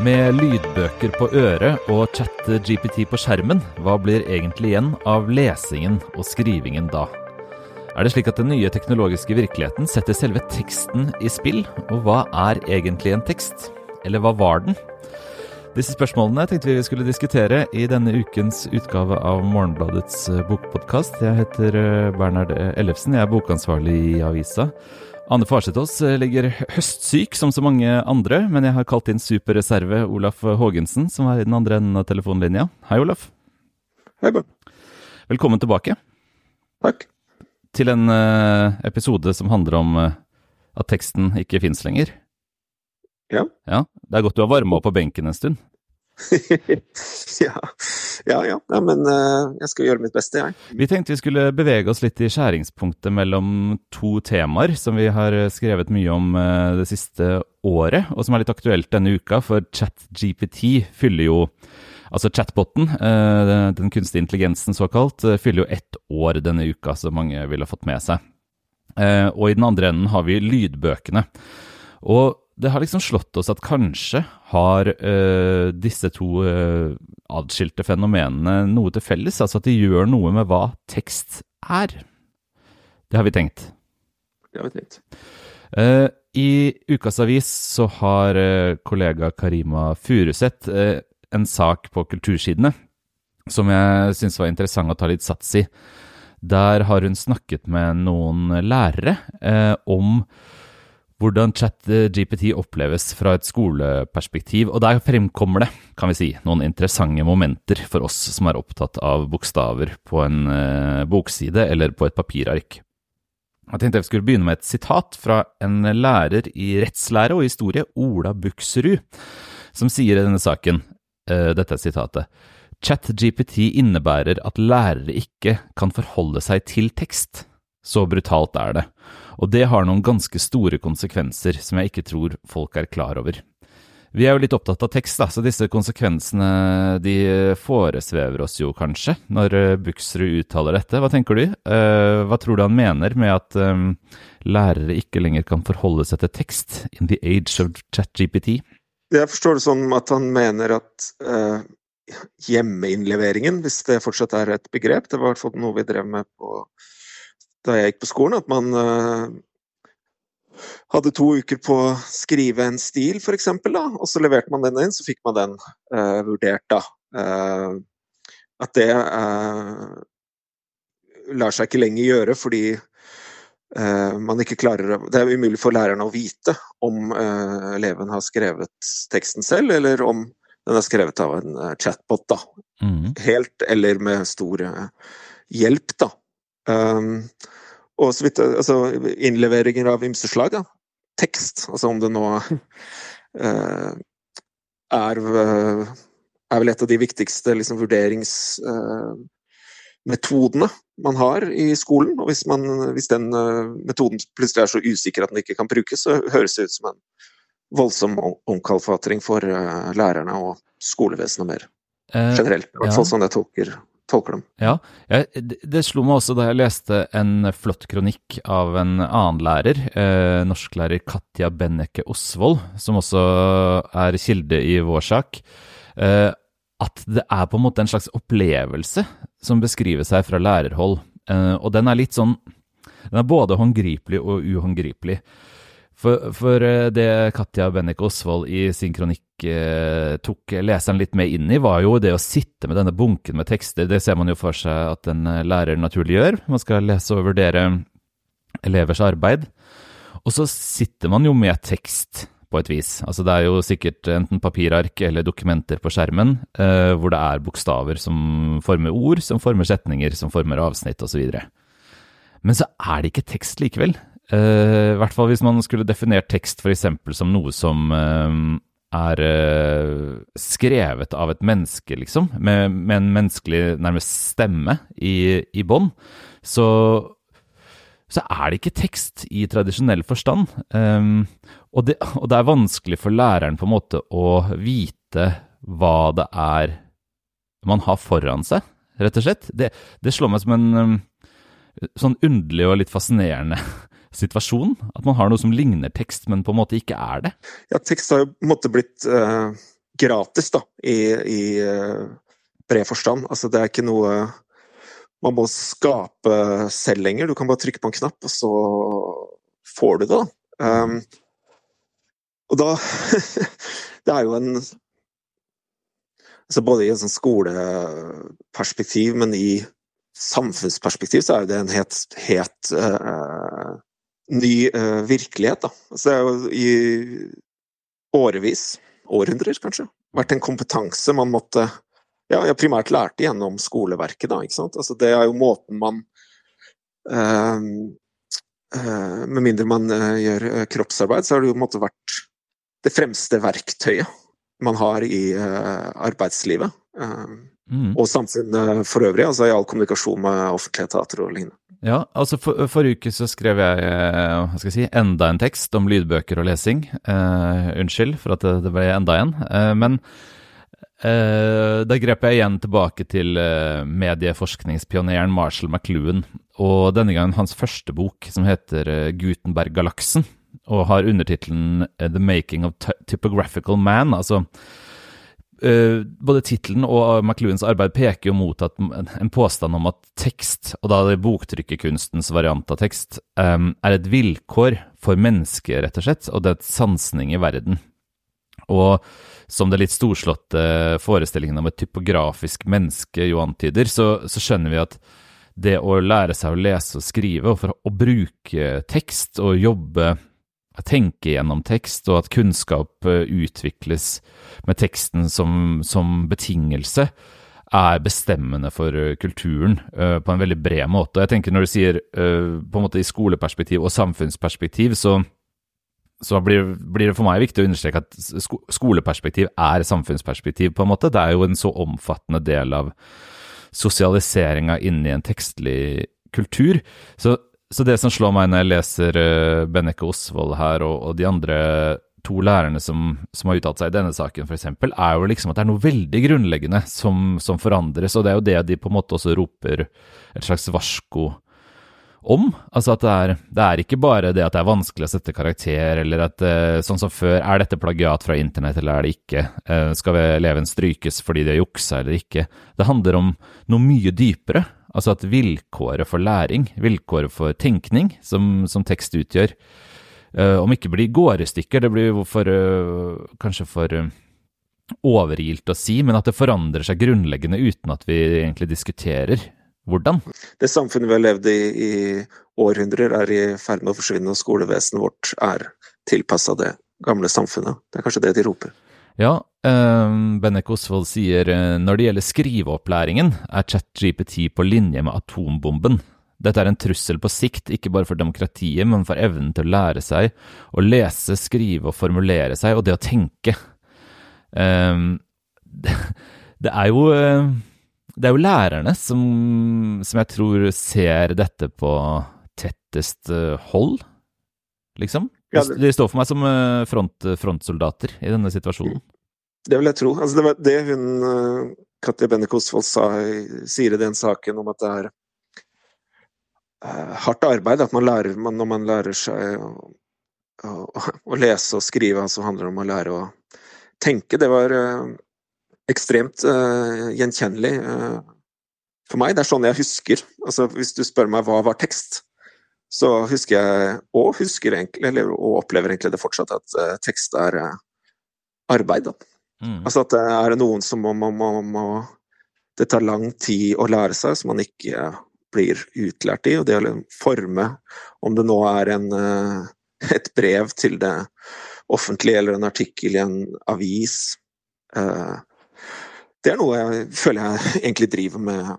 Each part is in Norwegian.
Med lydbøker på øret og chat-GPT på skjermen, hva blir egentlig igjen av lesingen og skrivingen da? Er det slik at den nye teknologiske virkeligheten setter selve teksten i spill? Og hva er egentlig en tekst? Eller hva var den? Disse spørsmålene tenkte vi vi skulle diskutere i denne ukens utgave av Morgenbladets eh, bokpodkast. Jeg heter eh, Bernhard Ellefsen, jeg er bokansvarlig i avisa. Anne Farsetås eh, ligger høstsyk som så mange andre, men jeg har kalt inn superreserve Olaf Haagensen, som er i den andre enden av telefonlinja. Hei, Olaf. Hei, Bjørn. Velkommen tilbake. Takk. Til en uh, episode som handler om uh, at teksten ikke fins lenger. Ja. ja. Det er godt du har varma opp på benken en stund. ja. ja, ja. ja men uh, jeg skal gjøre mitt beste, jeg. Vi tenkte vi skulle bevege oss litt i skjæringspunktet mellom to temaer som vi har skrevet mye om uh, det siste året, og som er litt aktuelt denne uka, for ChatGPT fyller jo Altså chatboten, uh, den kunstige intelligensen såkalt, fyller jo ett år denne uka, som mange vil ha fått med seg. Og i den andre enden har vi lydbøkene. Og det har liksom slått oss at kanskje har uh, disse to uh, adskilte fenomenene noe til felles, altså at de gjør noe med hva tekst er. Det har vi tenkt. Det har vi tenkt. Uh, I Ukas Avis så har kollega Karima Furuseth en sak på kultursidene som jeg syns var interessant å ta litt sats i. Der har hun snakket med noen lærere om hvordan ChatGPT oppleves fra et skoleperspektiv, og der fremkommer det, kan vi si, noen interessante momenter for oss som er opptatt av bokstaver på en uh, bokside eller på et papirark. Jeg tenkte jeg skulle begynne med et sitat fra en lærer i rettslære og historie, Ola Buksrud, som sier i denne saken, uh, dette er sitatet, ChatGPT innebærer at lærere ikke kan forholde seg til tekst. Så brutalt er det. Og det har noen ganske store konsekvenser som jeg ikke tror folk er klar over. Vi er jo litt opptatt av tekst, da, så disse konsekvensene de foresvever oss jo kanskje når eh, Buksrud uttaler dette. Hva tenker du? Eh, hva tror du han mener med at um, lærere ikke lenger kan forholde seg til tekst in the age of ChatGPT? Jeg forstår det sånn at han mener at uh, hjemmeinnleveringen, hvis det fortsatt er et begrep, det var i hvert fall noe vi drev med på da jeg gikk på skolen, at man uh, hadde to uker på å skrive en stil, f.eks., og så leverte man den inn, så fikk man den uh, vurdert, da. Uh, at det lar seg ikke lenger gjøre fordi man ikke klarer Det er umulig for lærerne å vite om eleven har skrevet teksten selv, eller om den er skrevet av en chatbot, da. Mm. Helt eller med stor hjelp, da. Um, og så vidt altså innleveringer av ymse slag. Tekst, altså om det nå uh, er uh, er vel et av de viktigste liksom, vurderingsmetodene uh, man har i skolen. Og hvis, man, hvis den metoden plutselig er så usikker at den ikke kan brukes, så høres det ut som en voldsom omkalfatring for lærerne og skolevesenet mer generelt. I hvert fall sånn jeg tolker tolker dem. Ja, Det slo meg også da jeg leste en flott kronikk av en annen lærer, eh, norsklærer Katja Benneke Osvold, som også er kilde i vår sak, eh, at det er på en måte en slags opplevelse som beskriver seg fra lærerhold. Eh, og den er litt sånn Den er både håndgripelig og uhåndgripelig. For, for, eh, det Katja Bennik Osvold i sin kronikk eh, tok leseren litt med inn i, var jo det å sitte med denne bunken med tekster. Det ser man jo for seg at en eh, lærer naturlig gjør. Man skal lese og vurdere elevers arbeid. Og så sitter man jo med tekst på et vis. Altså det er jo sikkert enten papirark eller dokumenter på skjermen eh, hvor det er bokstaver som former ord, som former setninger, som former avsnitt osv. Men så er det ikke tekst likevel. I hvert fall hvis man skulle definert tekst f.eks. som noe som uh, er uh, skrevet av et menneske, liksom, med, med en menneskelig nærmest stemme i, i bånn, så, så, er det ikke tekst i tradisjonell forstand. Um, og, det, og, det, er vanskelig for læreren på en måte å vite hva det er man har foran seg, rett og slett. Det, det slår meg som en um, sånn underlig og litt fascinerende situasjon? At man har noe som ligner tekst, men på en måte ikke er det? Ja, tekst har jo på en måte blitt uh, gratis, da, i, i bred forstand. Altså, det er ikke noe man må skape selv lenger. Du kan bare trykke på en knapp, og så får du det. Um, og da Det er jo en altså Både i et sånn skoleperspektiv, men i samfunnsperspektiv så er det en helt, helt uh, ny uh, virkelighet. Da. Så det er jo i årevis, århundrer kanskje, vært en kompetanse man måtte ja, jeg primært lærte gjennom skoleverket, da. ikke sant? Altså, det er jo måten man uh, uh, Med mindre man uh, gjør kroppsarbeid, så har det jo på en måte vært det fremste verktøyet man har i arbeidslivet. Mm. Og samfunnet for øvrig, altså i all kommunikasjon med offentlige etater og lignende. Ja, altså for, Forrige uke så skrev jeg hva skal jeg si, enda en tekst om lydbøker og lesing. unnskyld for at det, det ble enda en. men Uh, da grep jeg igjen tilbake til uh, medieforskningspioneren Marshall McLuhan, og denne gangen hans første bok, som heter uh, Gutenberg-galaksen, og har undertittelen The Making of Typographical Man. Altså både tittelen og McLuhans arbeid peker jo mot at en påstand om at tekst, og da er det boktrykkerkunstens variant av tekst, um, er et vilkår for mennesket, rett og slett, og det er et sansning i verden. Og som det litt storslåtte forestillingen om et typografisk menneske jo antyder, så, så, skjønner vi at det å lære seg å lese og skrive, og for å bruke tekst og jobbe, tenke gjennom tekst, og at kunnskap eh, utvikles med teksten som, som betingelse, er bestemmende for eh, kulturen uh, på en veldig bred måte. Jeg tenker Når du sier på en måte i skoleperspektiv og samfunnsperspektiv, så så blir, blir, det for meg viktig å understreke at skoleperspektiv er samfunnsperspektiv, på en måte. Det er jo en så omfattende del av sosialiseringa inni en tekstlig kultur. Så, så, det som slår meg når jeg leser uh, Benneke Osvold her, og, og, de andre to lærerne som, som har uttalt seg i denne saken, f.eks., er jo liksom at det er noe veldig grunnleggende som, som forandres, og det er jo det de på en måte også roper et slags varsko om. Altså at det er, det er, ikke bare det at det er vanskelig å sette karakter, eller at uh, sånn som før, er dette plagiat fra internett eller er det ikke? Uh, skal eleven strykes fordi de har juksa eller ikke? Det handler om noe mye dypere. Altså at vilkåret for læring, vilkåret for tenkning, som, som tekst utgjør, uh, om ikke blir gårestykker, det blir for, kanskje for overilt å si, men at det forandrer seg grunnleggende uten at vi egentlig diskuterer hvordan? Det samfunnet vi har levd i i århundrer, er i ferd med å forsvinne, og skolevesenet vårt er tilpassa det gamle samfunnet. Det er kanskje det de roper. Ja, eh, Bennek Osvold sier eh, når det gjelder skriveopplæringen, er ChatGPT på linje med atombomben. Dette er en trussel på sikt, ikke bare for demokratiet, men for evnen til å lære seg å lese, skrive og formulere seg, og det å tenke. Eh, det, det er jo det er jo lærerne som, som jeg tror ser dette på tettest hold, liksom. De står for meg som eh, front, frontsoldater i denne situasjonen. Det vil jeg tro. Altså, det var det hun eh, Katja Benne Kosvold sier i den saken om at det er uh, hardt arbeid. At man lærer, når man lærer seg å, å, å, lese og skrive, så handler det om å lære å tenke. Det var ekstremt uh, gjenkjennelig uh, for meg. Det er sånn jeg husker. Altså, hvis du spør meg hva var tekst, så husker jeg, og husker egentlig, eller, og opplever egentlig det fortsatt, at uh, tekst er arbeid. Mm. Altså at det er noen som må, må, må, må, Det tar lang tid å lære seg, som man ikke blir utlært i. Og det å forme, om det nå er en, et brev til det offentlige eller en artikkel i en avis, det er noe jeg føler jeg egentlig driver med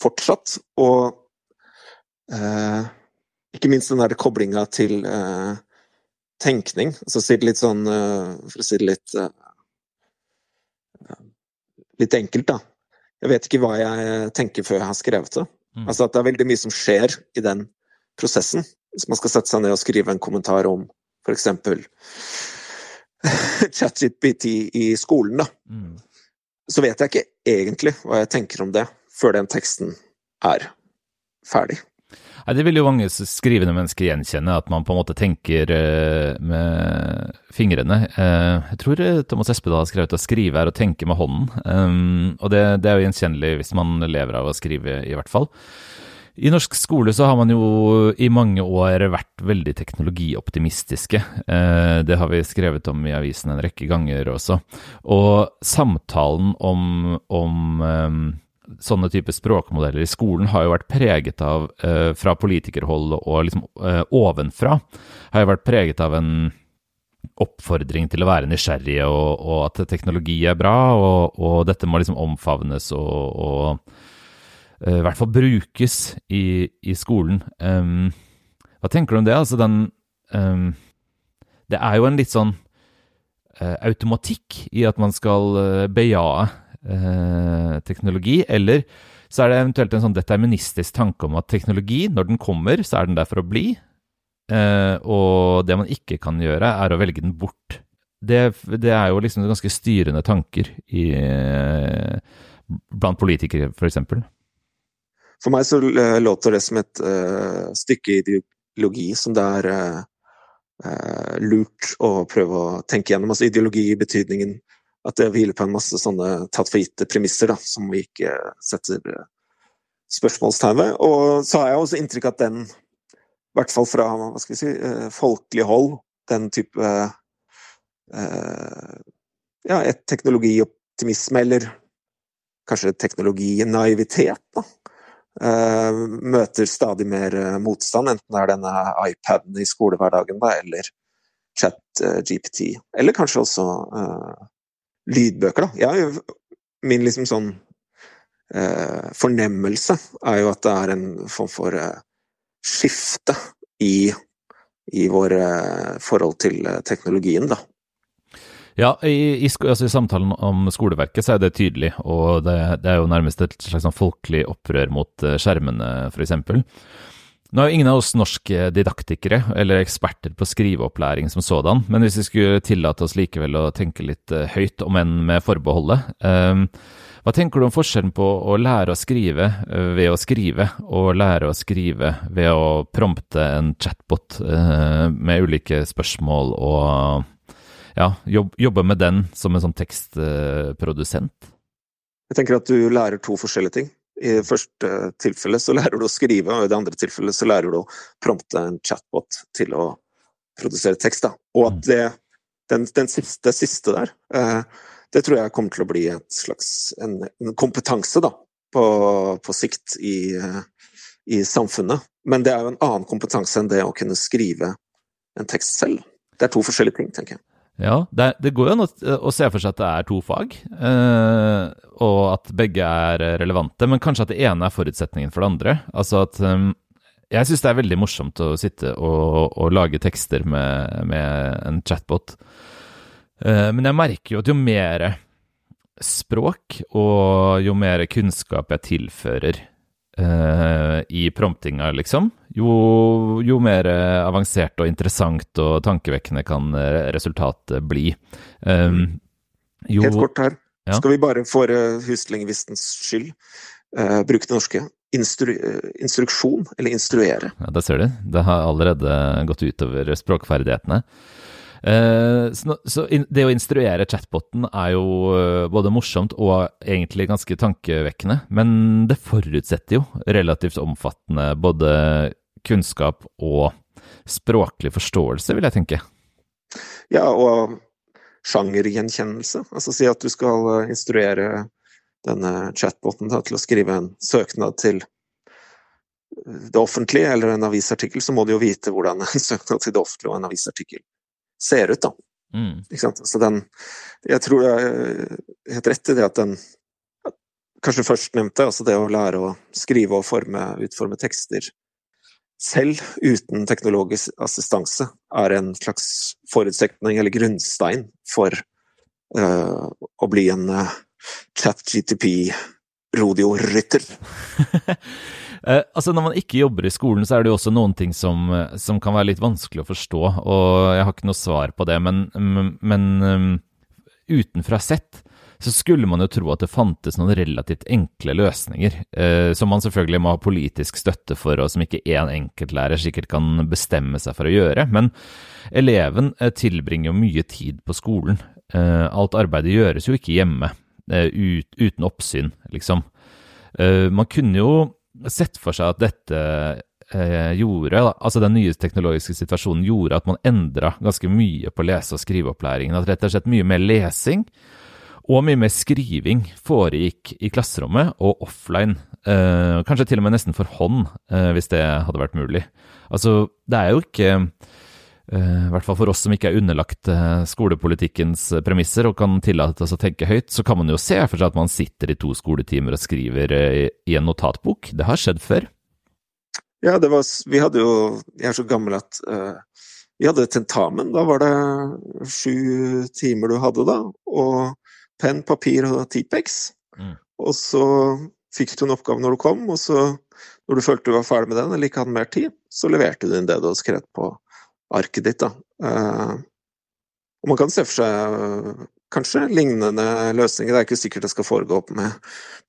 fortsatt. Og eh, ikke minst den der koblinga til eh, tenkning. Altså si det litt sånn eh, For å si det litt eh, Litt enkelt, da. Jeg vet ikke hva jeg tenker før jeg har skrevet det. Mm. Altså at det er veldig mye som skjer i den prosessen. Hvis man skal sette seg ned og skrive en kommentar om f.eks. ChatGPT i skolen, da. Mm så vet jeg ikke egentlig hva jeg tenker om det før den teksten er ferdig. Nei, Det vil jo mange skrivende mennesker gjenkjenne, at man på en måte tenker uh, med fingrene. Uh, jeg tror Thomas Espedal har skrevet at skrive er å tenke med hånden. Og det, det, er jo gjenkjennelig hvis man lever av å skrive, i hvert fall. I norsk skole så har man jo i mange år vært veldig teknologioptimistiske. Det har vi skrevet om i avisen en rekke ganger også. Og samtalen om, om sånne type språkmodeller i skolen har jo vært preget av, eh, fra politikerhold og liksom eh, ovenfra, har jo vært preget av en oppfordring til å være nysgjerrig, og, og at teknologi er bra, og, og dette må liksom omfavnes og, og eh, i hvert fall brukes i, i skolen. Um, hva tenker du om det? Altså den um, Det er jo en litt sånn uh, automatikk i at man skal uh, bejae eh, teknologi, eller så er det eventuelt en sånn deterministisk tanke om at teknologi, når den kommer, så er den der for å bli, eh, og det man ikke kan gjøre, er å velge den bort. Det, det er jo liksom ganske styrende tanker i, blant politikere, f.eks. For, for meg så eh, låter det som et uh, stykke ideologi som det er uh, lurt å prøve å tenke gjennom. Altså ideologi i betydningen at det hviler på en masse sånne tatt for gitte premisser da, som vi ikke setter eh, spørsmålstegn ved. Og så har jeg også inntrykk av at den, i hvert fall fra hva skal vi si, eh, folkelig hold, den type eh, ja, et teknologioptimisme, eller kanskje teknologinaivitet, da. Eh, møter stadig mer eh, motstand, enten det er denne iPaden i skolehverdagen da, eller chat-GPT, eller kanskje også eh, lydbøker, da. Jeg, min liksom sånn eh, fornemmelse er jo at det er en form for eh, skifte i, i vår eh, forhold til eh, teknologien, da. Ja, i, i, altså i, samtalen om skoleverket så er det tydelig, og det, det er jo nærmest et slags sånn folkelig opprør mot eh, skjermene, f.eks. Nå er jo ingen av oss norske didaktikere eller eksperter på skriveopplæring som sådan, men hvis vi skulle tillate oss likevel å tenke litt eh, høyt, om enn med forbeholdet um, Hva tenker du om forskjellen på å lære å skrive eh, ved å skrive, og lære å skrive ved å prompte en chatbot uh, med ulike spørsmål og ja, jobbe med den som en sånn tekstprodusent? Jeg tenker at du lærer to forskjellige ting. I det første tilfellet så lærer du å skrive, og i det andre tilfellet så lærer du å prompte en chatbot til å produsere tekst. Da. Og at mm. det, den, den siste, siste, der, eh, det tror jeg kommer til å bli slags en, en kompetanse da, på, på sikt i, eh, i, samfunnet. Men det er jo en annen kompetanse enn det å kunne skrive en tekst selv. Det er to forskjellige ting, tenker jeg. Ja, det, det, går jo an å, se for seg at det er to fag, eh, og at begge er relevante, men kanskje at det ene er forutsetningen for det andre. Altså at um, Jeg syns det er veldig morsomt å sitte og, og lage tekster med, med en chatbot, eh, men jeg merker jo at jo mer språk og jo mer kunnskap jeg tilfører uh, i promptinga, liksom, jo, jo, mer avansert og interessant og tankevekkende kan eh, resultatet bli. Um, jo, Helt kort her. Ja. Skal vi bare for huslingvistens skyld uh, bruke det norske? Instru instruksjon, eller instruere? Ja, Der ser du. Det har allerede gått utover språkferdighetene. Eh, så, det å instruere chatboten er jo eh, både morsomt og egentlig ganske tankevekkende, men det forutsetter jo relativt omfattende både kunnskap og språklig forståelse, vil jeg tenke. Ja, og sjangergjenkjennelse. Altså si at du skal eh, instruere denne chatboten til å skrive en søknad til det offentlige eller en avisartikkel, så må du jo vite hvordan en søknad til det offentlige og en avisartikkel ser ut, da. Mm. Ikke sant? Så den Jeg tror jeg er helt rett i det at den Kanskje førstnevnte, altså det å lære å skrive og forme, utforme tekster selv uten teknologisk assistanse, er en slags forutsetning eller grunnstein for uh, å bli en uh, chat-GTP-rodeo-rytter. Eh, altså Når man ikke jobber i skolen, så er det jo også noen ting som, eh, som, kan være litt vanskelig å forstå. Og jeg har ikke noe svar på det, men, men um, utenfra sett så skulle man jo tro at det fantes noen relativt enkle løsninger, eh, som man selvfølgelig må ha politisk støtte for, og som ikke én enkeltlærer sikkert kan bestemme seg for å gjøre. Men eleven tilbringer jo mye tid på skolen. Eh, alt arbeidet gjøres jo ikke hjemme, ut, uten oppsyn, liksom. Eh, man kunne jo sett for seg at dette eh, gjorde, altså den nye teknologiske situasjonen gjorde at man endra ganske mye på lese- og skriveopplæringen. At rett og slett mye mer lesing og mye mer skriving foregikk i klasserommet og offline. Eh, kanskje til og med nesten for hånd, eh, hvis det hadde vært mulig. Altså, det er jo ikke eh, i hvert fall for oss som ikke er underlagt eh, skolepolitikkens premisser og kan tillate oss å tenke høyt, så kan man jo se for seg at man sitter i to skoletimer og skriver eh, i en notatbok. Det har skjedd før. Ja, det var Vi hadde jo Jeg er så gammel at uh, vi hadde tentamen. Da var det sju timer du hadde, da. Og penn, papir og Tipex. Mm. Og så fikk du en oppgave når du kom, og så, når du følte du var ferdig med den, eller ikke hadde mer tid, så leverte du inn det du hadde skrevet på arket ditt. da. Uh, og man kan se for seg uh, kanskje lignende løsninger. Det er ikke sikkert det skal foregå opp med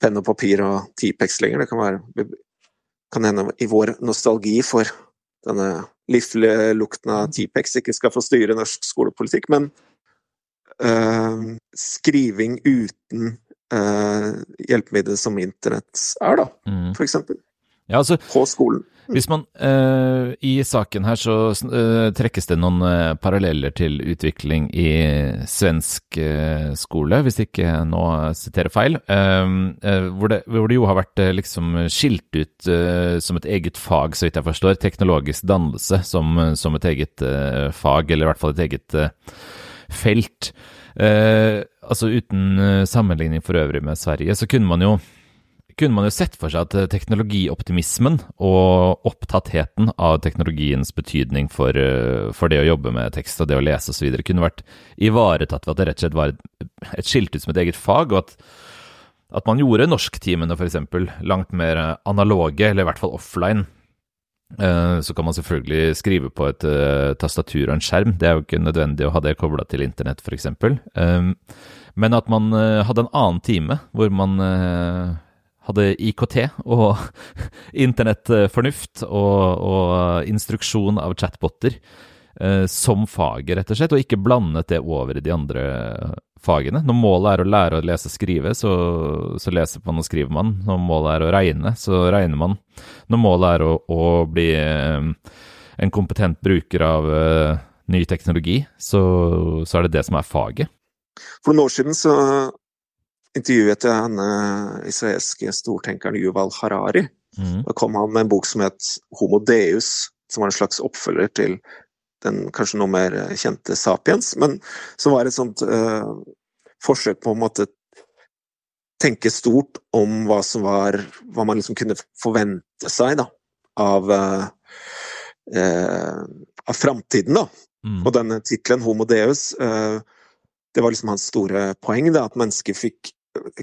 penn og papir og Tipex lenger. Det kan være kan hende i vår nostalgi for denne livlige lukten av Tipex ikke skal få styre norsk skolepolitikk. Men uh, skriving uten uh, hjelpemidler som internett er, da, mm. for eksempel. Ja, altså, på skolen. Hvis man uh, I saken her så uh, trekkes det noen uh, paralleller til utvikling i svensk skole, hvis ikke nå siterer feil. Hvor det, hvor, det, jo har vært liksom skilt ut som et eget fag, så vidt jeg forstår, teknologisk dannelse som, som et eget fag, eller i hvert fall et eget felt. altså uten sammenligning for øvrig med Sverige, så kunne man jo kunne man jo sett for seg at eh, teknologioptimismen og opptattheten av teknologiens betydning for, eh, for, det å jobbe med tekst og det å lese osv. kunne vært ivaretatt ved at det rett og slett var et, skilt ut som et eget fag, og at, at man gjorde norsktimene f.eks. langt mer analoge, eller i hvert fall offline. Eh, så kan man selvfølgelig skrive på et tastatur og en skjerm, det er jo ikke nødvendig å ha det kobla til internett f.eks. Men at man hadde en annen time hvor man hadde IKT og internettfornuft og, og, instruksjon av chatboter eh, som faget, rett og slett, og ikke blandet det over i de andre fagene. Når målet er å lære å lese og skrive, så, så leser man og skriver man. Når målet er å regne, så regner man. Når målet er å, å bli eh, en kompetent bruker av eh, ny teknologi, så, så er det det som er faget. For noen år siden så intervjuet jeg denne israelske stortenkeren Yuval Harari. Mm. Da kom han med en bok som het Homo Deus, som var en slags oppfølger til den kanskje noe mer kjente Sapiens, men som var et sånt uh, forsøk på en måte tenke stort om hva som var Hva man liksom kunne forvente seg da, av, uh, uh, av framtiden, da. Mm. Og denne tittelen, Homo Deus, det var liksom hans store poeng, da, at mennesket fikk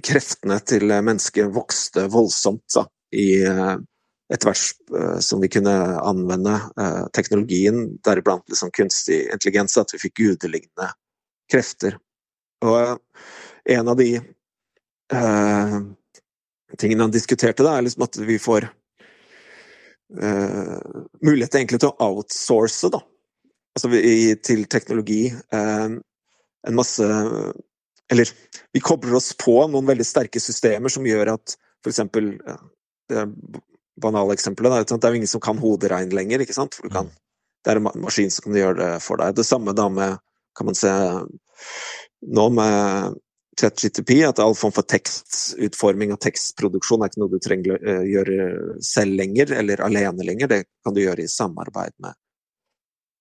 kreftene til mennesket vokste voldsomt da, i eh, etter hvert eh, som vi kunne anvende eh, teknologien, deriblant liksom kunstig intelligens, at vi fikk gudelignende krefter. Og en av de uh, tingene han diskuterte, da, er liksom at vi får uh, mulighet egentlig til å outsource da. Altså vi, til teknologi uh, en masse eller vi kobler oss på noen veldig sterke systemer som gjør at f.eks. Det banale eksempelet det er jo ingen som kan hoderegn lenger, ikke sant? For kan, mm. det er en maskin som kan gjøre det for deg. Det samme da med, kan man se nå med ChatGTP, at all form for tekstutforming og tekstproduksjon er ikke noe du trenger å eh, gjøre selv lenger, eller alene lenger. Det kan du gjøre i samarbeid med.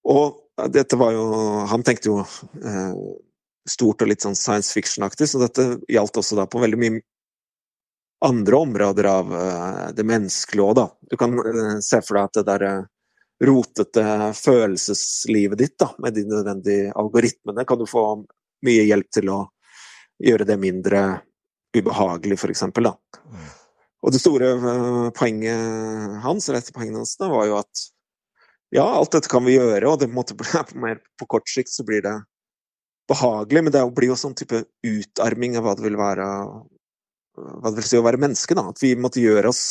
Og dette var jo Han tenkte jo eh, stort og litt sånn science fiction-aktig, så dette gjaldt også da på veldig mye andre områder av uh, det menneskelige òg, da. Du kan uh, se for deg at det derre uh, rotete følelseslivet ditt da, med de nødvendige algoritmene, kan du få mye hjelp til å gjøre det mindre ubehagelig, for eksempel, da. Mm. Og det store poenget hans, eller et poenget hans, da, var jo at ja, alt dette kan vi gjøre, og det på, mer på kort sikt så blir det behagelig, men det blir jo sånn type utarming av hva det vil være hva det vil si å være menneske. da, At vi måtte gjøre oss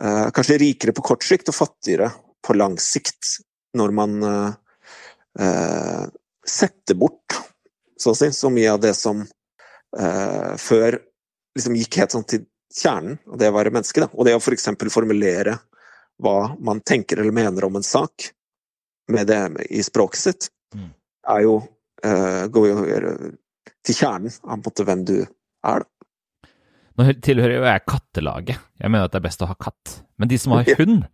eh, kanskje rikere på kort sikt og fattigere på lang sikt når man eh, setter bort så å si, så mye av det som eh, før liksom gikk helt sånn til kjernen av det å være menneske. Da. Og det å f.eks. For formulere hva man tenker eller mener om en sak med det i språket sitt, mm. er jo går jo til kjernen av hvem du er. da. Nå tilhører jo jeg kattelaget. Jeg mener at det er best å ha katt. Men de som har hund,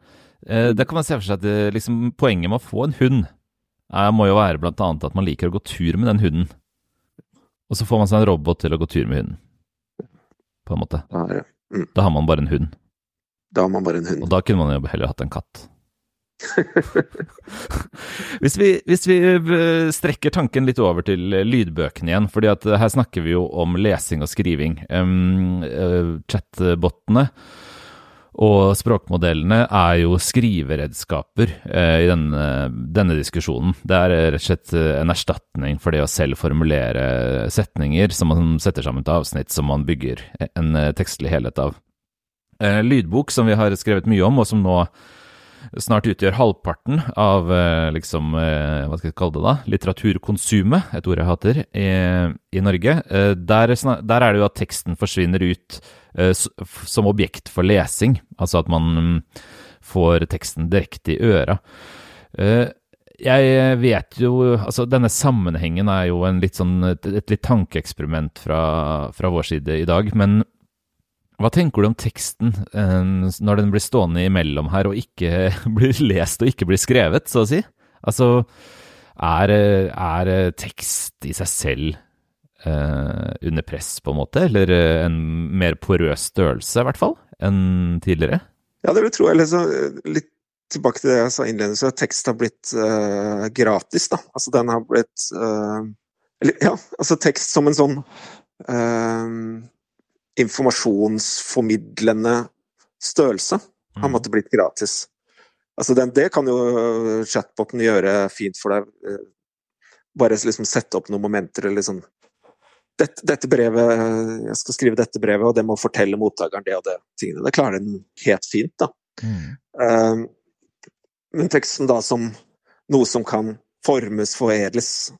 eh, det kan man se for seg at det, liksom, poenget med å få en hund er, må jo være bl.a. at man liker å gå tur med den hunden. Og så får man seg en robot til å gå tur med hunden. På en måte. Mm. Da har man bare en hund. Da har man bare en hund. Og da kunne man jo heller hatt en katt. hvis, vi, hvis, vi, eh, strekker tanken litt over til lydbøkene igjen, fordi at her snakker vi jo om lesing og skriving. Um, chatbotene og språkmodellene er jo skriveredskaper uh, i denne, denne, diskusjonen. Det er rett og slett en erstatning for det å selv formulere setninger som man setter sammen til avsnitt som man bygger en tekstlig helhet av. Uh, lydbok, som vi har skrevet mye om, og som nå snart utgjør halvparten av eh, liksom, eh, hva skal jeg kalle det da, litteraturkonsumet, et ord jeg hater, i, i Norge. Eh, der, der, er det jo at teksten forsvinner ut som objekt for lesing, altså at man mm, får teksten direkte i øra. Jeg vet jo Altså, denne sammenhengen er jo litt sånn, et litt tankeeksperiment fra, fra vår side i dag, men hva tenker du om teksten eh, når den blir stående imellom her og ikke blir lest og ikke blir skrevet, så å si? Altså, er, er tekst i seg selv eh, under press, på en måte? Eller en mer porøs størrelse, i hvert fall, enn tidligere? Ja, det vil jeg tro. Så litt tilbake til det jeg sa innledningsvis, at tekst har blitt uh, gratis, da. Altså den har blitt uh, Eller ja, altså tekst som en sånn uh, informasjonsformidlende størrelse har mm. måttet blitt gratis. Altså den, det kan jo chatboten gjøre fint for deg. Eh, bare liksom sette opp noen momenter eller liksom dette, dette, brevet, Jeg skal skrive dette brevet, og det må fortelle mottakeren det og det. tingene. Det klarer den helt fint, da. Mm. Um, men teksten da som noe som kan formes, foredles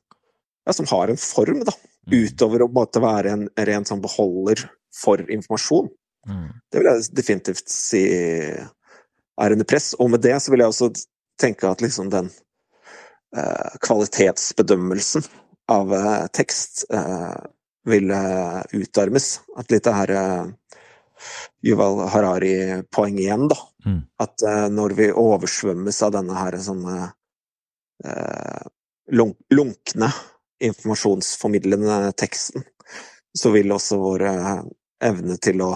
Ja, som har en form, da. Mm. Utover å måtte være en ren sånn beholder for informasjon. Mm. Det vil jeg definitivt si er under press. Og med det så vil jeg også tenke at liksom den eh, kvalitetsbedømmelsen av eh, tekst eh, vil eh, utarmes. At litt det her eh, Yuval Harari-poeng igjen, da. Mm. At eh, når vi oversvømmes av denne her sånne lunkne informasjonsformidlende teksten, så vil også våre evne til å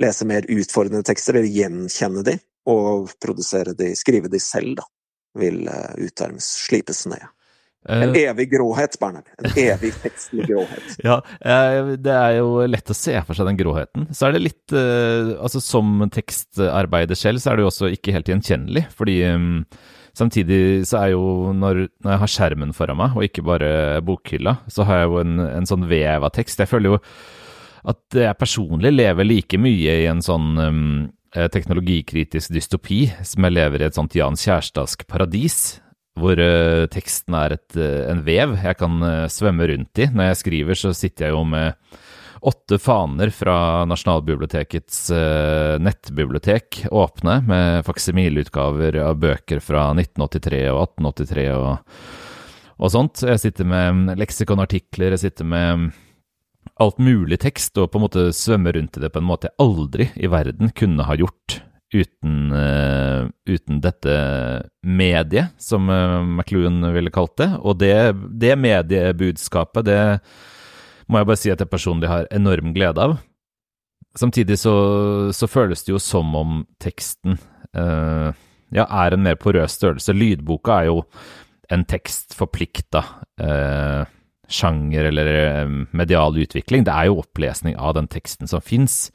lese mer utfordrende tekster, eller gjenkjenne de, og produsere de, skrive de selv, da, vil uh, utarmes, slipes ned. En eh. evig gråhet, Bernhard. En evig tekstlig gråhet. ja, eh, det er jo lett å se for seg den gråheten. Så er det litt Altså, som tekstarbeider selv, så er det jo også ikke helt gjenkjennelig, fordi um, Samtidig så er jo når, når, jeg har skjermen foran meg, og ikke bare bokhylla, så har jeg jo en, en sånn vev av tekst. Jeg føler jo at jeg personlig lever like mye i en sånn um, teknologikritisk dystopi som jeg lever i et sånt Jan Kjærstadsk paradis, hvor uh, teksten er et, uh, en vev jeg kan uh, svømme rundt i. Når jeg skriver, så sitter jeg jo med åtte faner fra Nasjonalbibliotekets nettbibliotek åpne, med faksimileutgaver av bøker fra 1983 og 1883 og, og sånt. Jeg sitter med leksikonartikler, jeg sitter med alt mulig tekst, og på en måte svømme rundt i det på en måte jeg aldri i verden kunne ha gjort uten, uh, uten dette mediet, som uh, McLuhan ville kalt det. Og det, det, mediebudskapet, det må jeg bare si at jeg personlig har enorm glede av. Samtidig så, så føles det jo som om teksten uh, ja, er en mer porøs størrelse. Lydboka er jo en tekst forplikta. Uh, sjanger eller eh, medial utvikling. Det er jo opplesning av den teksten som fins.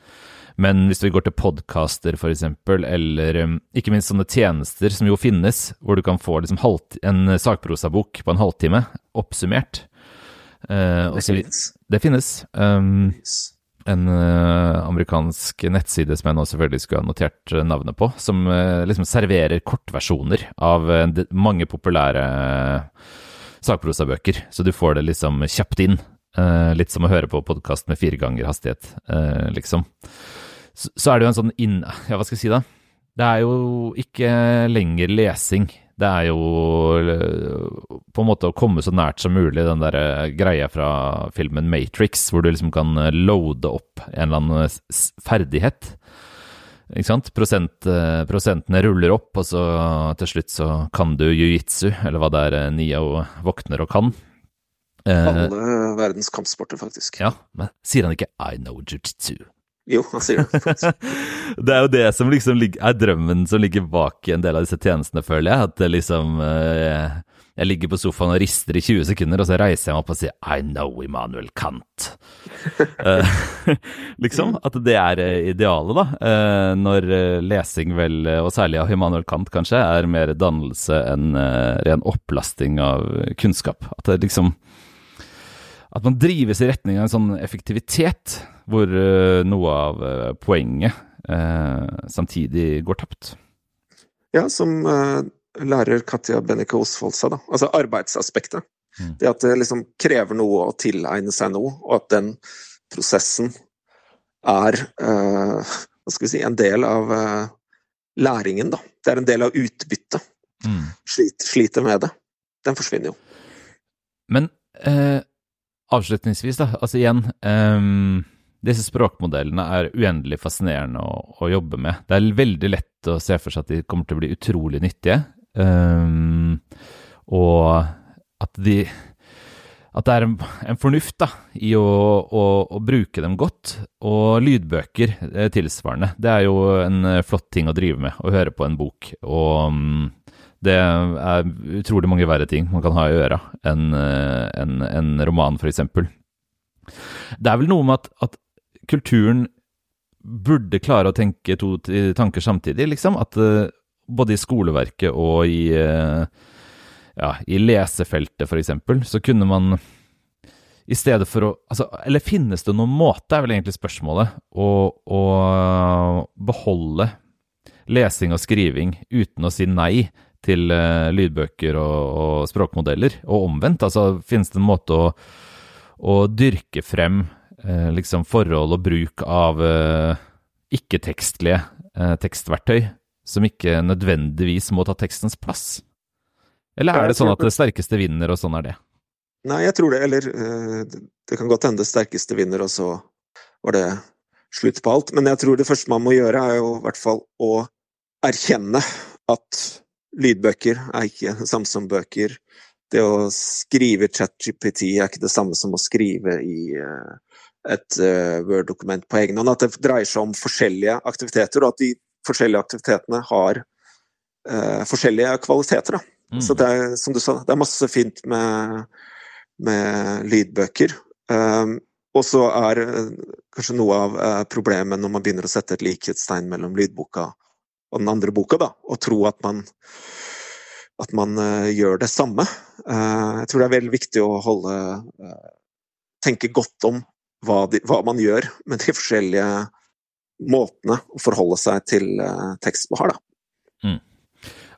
Men hvis vi går til podkaster f.eks., eller eh, ikke minst sånne tjenester som jo finnes, hvor du kan få liksom en sakprosabok på en halvtime oppsummert, Uh, det, finnes. det finnes. Um, en uh, amerikansk nettside som jeg nå selvfølgelig skulle ha notert navnet på, som uh, liksom serverer kortversjoner av mange populære sakprosabøker. Så du får det liksom kjapt inn. litt som å høre på podkast med fire ganger hastighet, liksom. Så, så, er det jo en sånn inn... Ja, hva skal jeg si da? Det er jo ikke lenger lesing. Det er jo eh, på en måte å komme så nært som mulig den der eh, greia fra filmen Matrix, hvor du liksom kan eh, loade opp en eller annen ferdighet. Ikke sant? Prosent, prosentene ruller opp, og så til slutt så kan du jiu-jitsu, eller hva det er Nio våkner og kan. Alle verdens kampsporter, faktisk. Ja, men sier han ikke 'I know jiu-jitsu'? Jo, han sier det. det er jo det som liksom er drømmen som ligger bak en del av disse tjenestene, føler jeg. At det liksom eh, Jeg ligger på sofaen og rister i 20 sekunder, og så reiser jeg meg opp og sier I know Immanuel Kant. Eh, liksom. At det er eh, idealet, da. Når lesing vel, og særlig av Immanuel Kant kanskje, er mer dannelse enn ren opplasting av kunnskap. At det liksom At man drives i retning av en sånn effektivitet hvor noe av poenget samtidig går tapt. Ja, som lærer Katja Benneke Osvold seg, da. Altså arbeidsaspektet. Mm. Det at det liksom krever noe å tilegne seg noe, og at den prosessen er hva skal vi si, en del av læringen, da. Det er en del av utbyttet. Mm. Slit, sliter med det. Den forsvinner jo. Men avslutningsvis, da. Altså igjen um disse språkmodellene er uendelig fascinerende å, å, jobbe med. Det er veldig lett å se for seg at de kommer til å bli utrolig nyttige, um, og at de at det er en, en fornuft da, i å, å, å, bruke dem godt. Og lydbøker eh, tilsvarende. Det er jo en eh, flott ting å drive med, å høre på en bok. Og um, det er utrolig mange verre ting man kan ha i øra enn en, en roman, f.eks. Det er vel noe med at, at kulturen burde klare å tenke to tanker samtidig, liksom. At både i skoleverket og i, uh, ja, i lesefeltet, f.eks., så kunne man i stedet for å altså, Eller finnes det noen måte, er vel egentlig spørsmålet, å, å beholde lesing og skriving uten å si nei til uh, lydbøker og, og, språkmodeller, og omvendt? Altså, finnes det en måte å, å dyrke frem eh, liksom forhold og bruk av eh, ikke-tekstlige eh, tekstverktøy som ikke nødvendigvis må ta tekstens plass? Eller er det sånn at det sterkeste vinner, og sånn er det? Nei, jeg tror det. Eller eh, det kan godt hende det sterkeste vinner, og så var det slutt på alt. Men jeg tror det første man må gjøre, er jo i hvert fall å erkjenne at lydbøker er ikke det samme som bøker. Det å skrive ChatGPT er ikke det samme som å skrive i uh, et uh, Word-dokument på egen hånd. At det dreier seg om forskjellige aktiviteter, og at de forskjellige aktivitetene har uh, forskjellige kvaliteter. Mm. Så det er, som du sa, det er masse fint med, med lydbøker. Um, og så er uh, kanskje noe av problemet når man begynner å sette et likhetstegn mellom lydboka og den andre boka, da, og tro at man, at man gjør det samme. jeg tror det er veldig viktig å holde tenke godt om hva, de, hva, man gjør med de forskjellige måtene å forholde seg til uh, tekst på har. Da. Mm.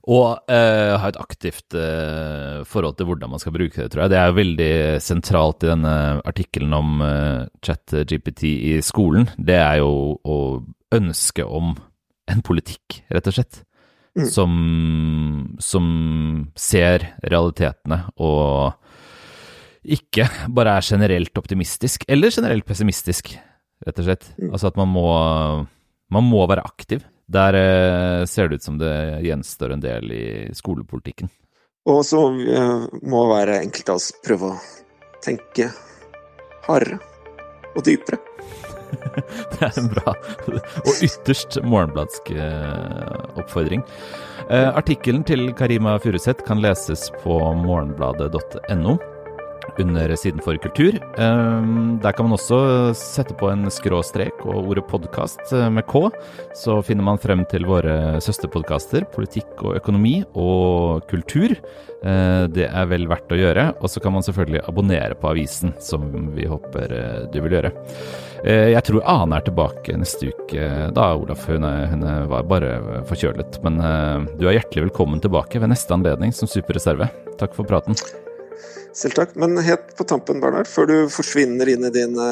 Og uh, ha et aktivt uh, forhold til hvordan man skal bruke det, tror jeg. Det er jo veldig sentralt i denne artikkelen om uh, chat-GPT i skolen. Det er jo å ønske om en politikk, rett og slett. Mm. Som, som ser realitetene og ikke bare er generelt optimistisk, eller generelt pessimistisk, rett og slett. Mm. Altså at man må, man må være aktiv. Der eh, ser det ut som det gjenstår en del i skolepolitikken. Og så eh, må være enkelt av oss prøve å tenke hardere og dypere. det er en bra og ytterst morgenbladsk eh, oppfordring. Eh, artikkelen til Karima Furuseth kan leses på morgenbladet.no. under Siden for kultur. Ehm, der kan man også sette på en skråstrek og ordet podkast eh, med K. Så finner man frem til våre søsterpodkaster Politikk og økonomi og kultur. Eh, det er vel verdt å gjøre. Og så kan man selvfølgelig abonnere på avisen, som vi håper eh, du vil gjøre. Jeg tror Ane er tilbake neste uke da, Olaf. Hun, hun var bare forkjølet. Men du er hjertelig velkommen tilbake ved neste anledning som superreserve. Takk for praten. Selv takk. Men helt på tampen, Bernhard, før du forsvinner inn i dine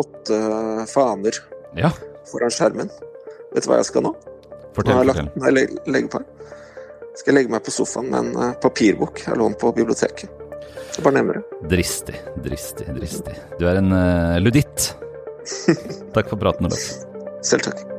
åtte faner ja. foran skjermen. Vet du hva jeg skal nå? Fortell, nå lagt, nei, leg, legger på skal jeg legge meg på sofaen med en uh, papirbok jeg lånte på biblioteket. Jeg bare nevner det. Dristig, dristig, dristig. Du er en uh, luditt. takk for praten, Olaf. Selv takk.